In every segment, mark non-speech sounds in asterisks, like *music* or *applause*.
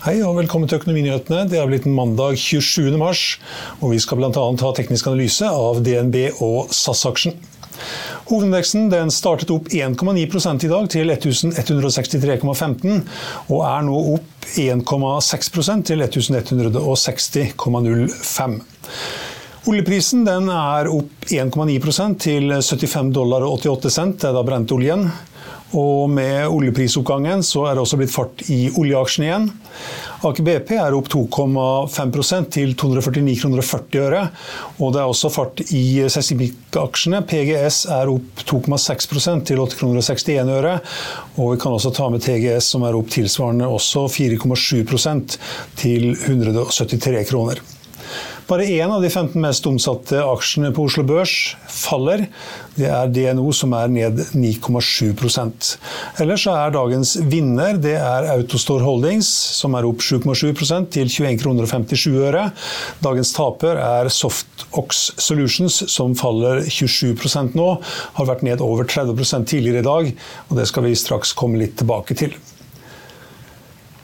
Hei og velkommen til Økonominyhetene. Det er blitt mandag 27. mars, og vi skal bl.a. ha teknisk analyse av DNB og SAS-aksjen. Hovedindeksen startet opp 1,9 i dag til 1163,15, og er nå opp 1,6% til 1160,05. Oljeprisen er opp 1,9 til 75 dollar og 88 cent, det er da brentoljen. Og med oljeprisoppgangen så er det også blitt fart i oljeaksjene igjen. Aker BP er opp 2,5 til 249 kroner og 40 øre. Og det er også fart i seismikkaksjene. PGS er opp 2,6 til 8,61 kroner og 61 øre. Og vi kan også ta med TGS som er opp tilsvarende også 4,7% til 173 kroner. Bare én av de 15 mest omsatte aksjene på Oslo Børs faller. Det er DNO som er ned 9,7% Ellers er dagens vinner det er Autostore Holdings, som er opp 7,7% til 21 kroner og 57 øre. Dagens taper er Softox Solutions, som faller 27% nå. Har vært ned over 30 tidligere i dag, og det skal vi straks komme litt tilbake til.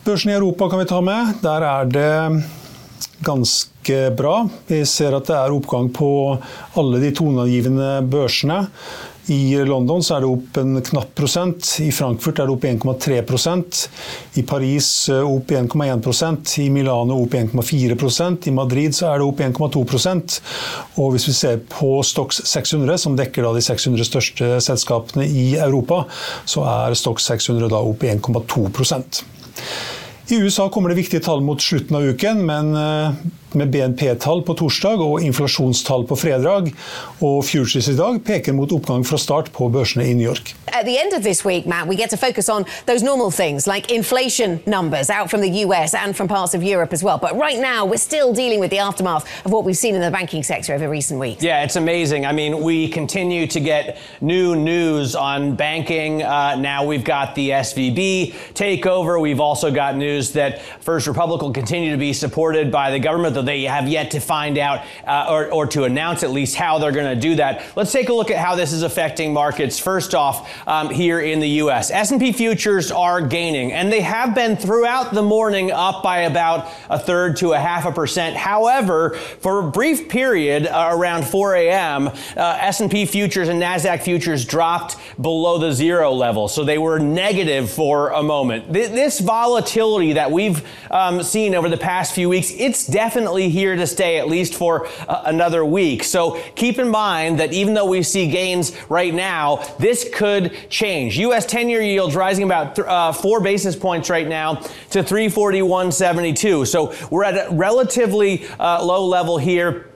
Børsen i Europa kan vi ta med. Der er det ganske bra. Vi ser at det er oppgang på alle de toneangivende børsene. I London er det opp en knapp prosent, i Frankfurt er det opp 1,3% i Paris eh, opp 1,1% i Milano opp 1,4% i Madrid så er det opp 1,2% og hvis vi ser på Stox 600, som dekker de 600 største selskapene i Europa, så er Stox 600 da opp 1,2% i USA kommer det viktige tall mot slutten av uken, men med BNP-tall på torsdag og inflasjonstall på fredag. Og futures i dag peker mot oppgang fra start på børsene i New York. At the end of this week, Matt, we get to focus on those normal things like inflation numbers out from the US and from parts of Europe as well. But right now, we're still dealing with the aftermath of what we've seen in the banking sector over recent weeks. Yeah, it's amazing. I mean, we continue to get new news on banking. Uh, now we've got the SVB takeover. We've also got news that First Republic will continue to be supported by the government, though they have yet to find out uh, or, or, to announce at least how they're going to do that. Let's take a look at how this is affecting markets. First off, um, here in the U.S., S&P futures are gaining, and they have been throughout the morning up by about a third to a half a percent. However, for a brief period uh, around 4 a.m., uh, S&P futures and Nasdaq futures dropped below the zero level, so they were negative for a moment. Th- this volatility that we've um, seen over the past few weeks, it's definitely here to stay at least for uh, another week. So keep in mind that even though we see gains right now, this could change. U.S. 10-year yields rising about th- uh, four basis points right now to 341.72. So we're at a relatively uh, low level here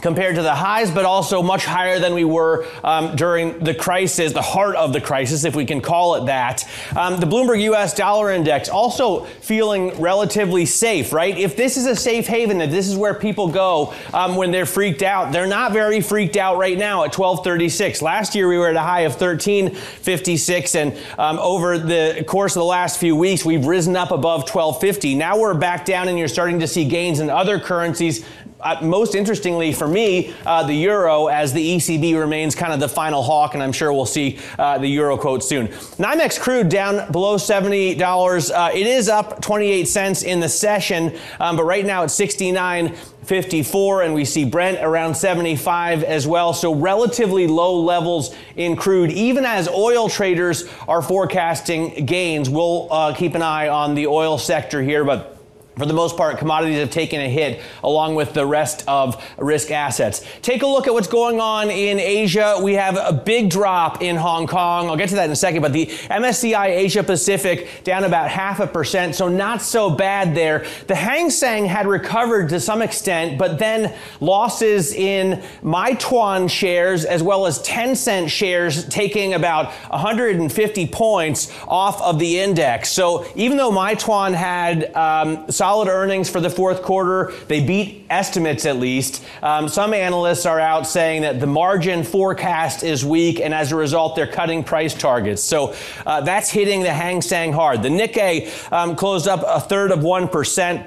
compared to the highs, but also much higher than we were um, during the crisis, the heart of the crisis, if we can call it that. Um, the Bloomberg US Dollar Index also feeling relatively safe, right? If this is a safe haven, if this is where people go um, when they're freaked out, they're not very freaked out right now at 1236. Last year we were at a high of 1356, and um, over the course of the last few weeks, we've risen up above 1250. Now we're back down, and you're starting to see gains in other currencies uh, most interestingly for me, uh, the euro, as the ECB remains kind of the final hawk, and I'm sure we'll see uh, the euro quote soon. NYMEX crude down below $70. Uh, it is up 28 cents in the session, um, but right now it's 69. 54 and we see Brent around 75 as well. So relatively low levels in crude, even as oil traders are forecasting gains. We'll uh, keep an eye on the oil sector here, but for the most part, commodities have taken a hit along with the rest of risk assets. Take a look at what's going on in Asia. We have a big drop in Hong Kong. I'll get to that in a second, but the MSCI Asia Pacific down about half a percent, so not so bad there. The Hang Seng had recovered to some extent, but then losses in Meituan shares as well as Tencent shares taking about 150 points off of the index. So even though Meituan had um, solid earnings for the fourth quarter. They beat estimates at least. Um, some analysts are out saying that the margin forecast is weak, and as a result, they're cutting price targets. So uh, that's hitting the Hang Seng hard. The Nikkei um, closed up a third of 1%.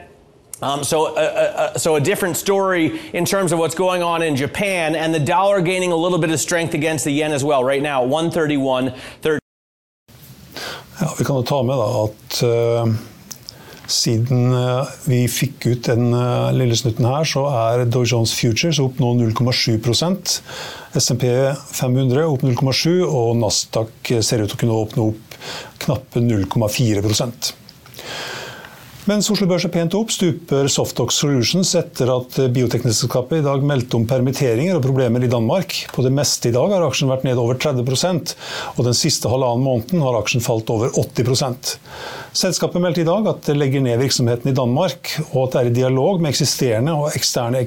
Um, so, uh, uh, so a different story in terms of what's going on in Japan, and the dollar gaining a little bit of strength against the yen as well. Right now, 131. 30. Ja, vi kan jo ta med da at uh, siden uh, vi fikk ut den uh, lille snutten her, så er Dow Jones Futures opp nå 0,7% SMP 500 opp 0,7 og Nasdaq ser ut til å kunne åpne opp knappe 0,4 mens Oslo Børs er pent opp, stuper Softox Solutions etter at bioteknikkselskapet i dag meldte om permitteringer og problemer i Danmark. På det meste i dag har aksjen vært ned over 30% og den siste halvannen måneden har aksjen falt over 80 Selskapet meldte i dag at det legger ned virksomheten i Danmark, og at det er i dialog med eksisterende og eksterne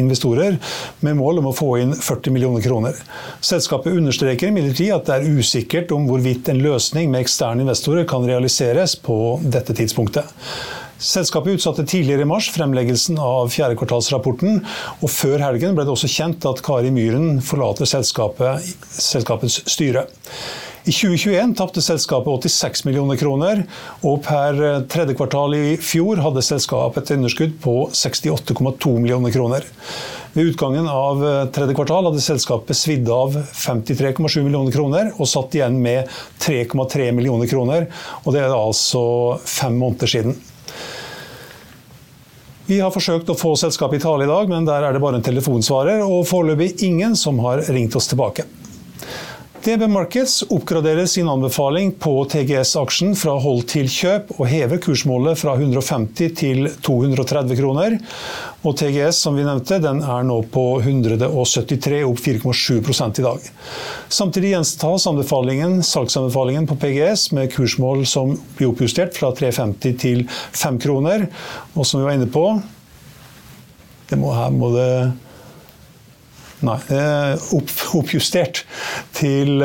investorer med mål om å få inn 40 millioner kroner. Selskapet understreker imidlertid at det er usikkert om hvorvidt en løsning med eksterne investorer kan realiseres på dette tidspunktet. Selskapet utsatte tidligere i mars fremleggelsen av fjerdekvartalsrapporten, og før helgen ble det også kjent at Kari Myhren forlater selskapet, selskapets styre. I 2021 tapte selskapet 86 millioner kroner, og per tredje kvartal i fjor hadde selskapet et underskudd på 68,2 millioner kroner. Ved utgangen av tredje kvartal hadde selskapet svidd av 53,7 millioner kroner og satt igjen med 3,3 millioner kroner, og det er altså fem måneder siden. Vi har forsøkt å få selskapet i tale i dag, men der er det bare en telefonsvarer, og foreløpig ingen som har ringt oss tilbake. DB Markets oppgraderer sin anbefaling på TGS-aksjen fra hold til kjøp, og hever kursmålet fra 150 til 230 kroner. Og TGS som vi nevnte, den er nå på 173, opp 4,7 i dag. Samtidig anbefalingen, salgsanbefalingen på PGS med kursmål som blir oppjustert fra 350 til 5 kroner. Og som vi var inne på, det må, her må det opp, oppjustert til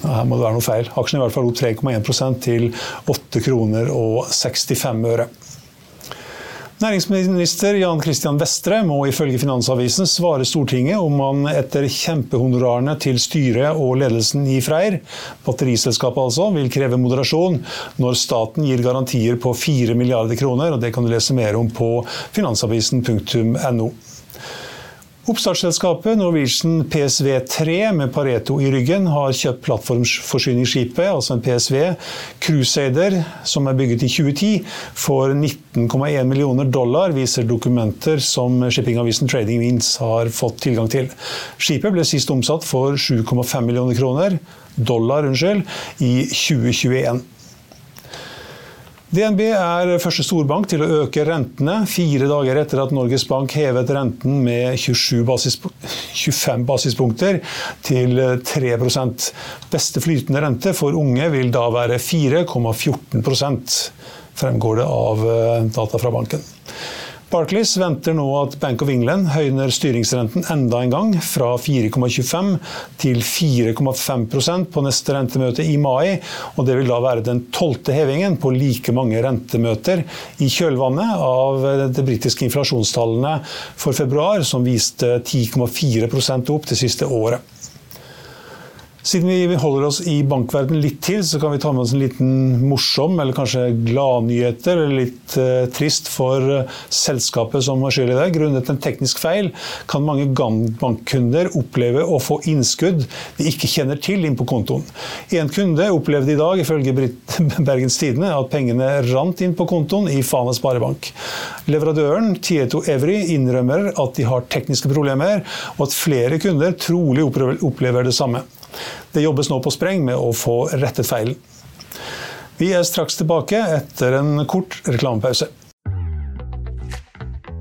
her må det være noe feil. Aksjen er i hvert fall opp 3,1% til 8 kroner og 65 øre. Næringsminister Jan Christian Vestre må ifølge Finansavisen svare Stortinget om han etter kjempehonorarene til styret og ledelsen i Freyr, batteriselskapet altså, vil kreve moderasjon når staten gir garantier på 4 milliarder kroner. og Det kan du lese mer om på finansavisen.no. Oppstartsselskapet Norwegian PSV3 med Pareto i ryggen har kjøpt plattformforsyningsskipet, altså en PSV Crusader, som er bygget i 2010, for 19,1 millioner dollar, viser dokumenter som shippingavisen Trading Winds har fått tilgang til. Skipet ble sist omsatt for 7,5 millioner kroner, dollar unnskyld, i 2021. DNB er første storbank til å øke rentene fire dager etter at Norges Bank hevet renten med basis, 25 basispunkter til 3% Beste flytende rente for unge vil da være 4,14 fremgår det av eh, data fra banken. Barclays venter nå at Bank of England høyner styringsrenten enda en gang, fra 4,25 til 4,5% på neste rentemøte i mai. og Det vil da være den tolvte hevingen på like mange rentemøter i kjølvannet av de britiske inflasjonstallene for februar, som viste 10,4% opp det siste året. Siden vi holder oss i bankverdenen litt til, så kan vi ta med oss en liten morsom eller kanskje gladnyheter, eller litt eh, trist for uh, selskapet som har skyld i det. Grunnet en teknisk feil kan mange bankkunder oppleve å få innskudd de ikke kjenner til inn på kontoen. En kunde opplevde i dag, ifølge *laughs* Bergens Tidende, at pengene rant inn på kontoen i Fana Sparebank. Leverandøren Tieto Evry innrømmer at de har tekniske problemer, og at flere kunder trolig opplever det samme. Det jobbes nå på spreng med å få rettet feilen. Vi er straks tilbake etter en kort reklamepause.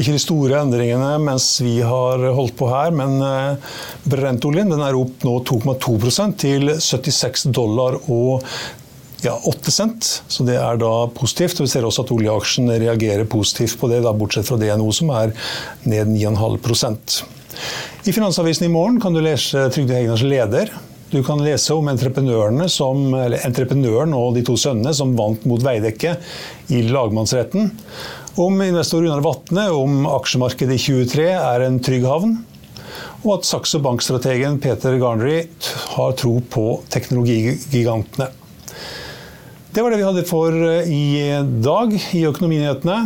Ikke de store endringene mens vi har holdt på her, men eh, brentoljen er opp nå 2,2% til 76 dollar og ja, 8 cent. Så det er da positivt. og Vi ser også at oljeaksjen reagerer positivt på det, da, bortsett fra DNO som er ned 9,5% I Finansavisen i morgen kan du lese Trygve Hegnars leder. Du kan lese om som, entreprenøren og de to sønnene som vant mot Veidekke i lagmannsretten. Om investor Runar Vatne om aksjemarkedet i 2023 er en trygg havn. Og at Saxo Bank-strategen Peter Garnery har tro på teknologigigantene. Det var det vi hadde for eh, i dag i Økonominyhetene.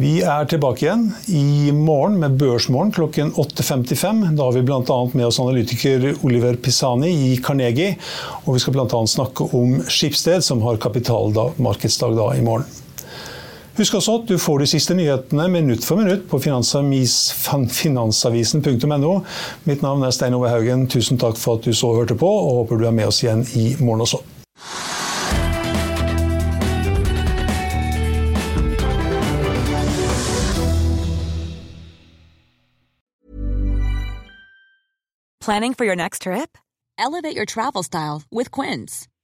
Vi er tilbake igjen i morgen med Børsmorgen klokken 8.55. Da har vi bl.a. med oss analytiker Oliver Pisani i Carnegie. Og vi skal bl.a. snakke om Skipsted, som har kapitalmarkedsdag da i morgen. Husk også at du får de siste nyhetene minutt for minutt på finansavisen.no. Mitt navn er Stein Ove Haugen. Tusen takk for at du så og hørte på, og håper du er med oss igjen i morgen også. Planning for your next trip? Elevate your travel style with Quince.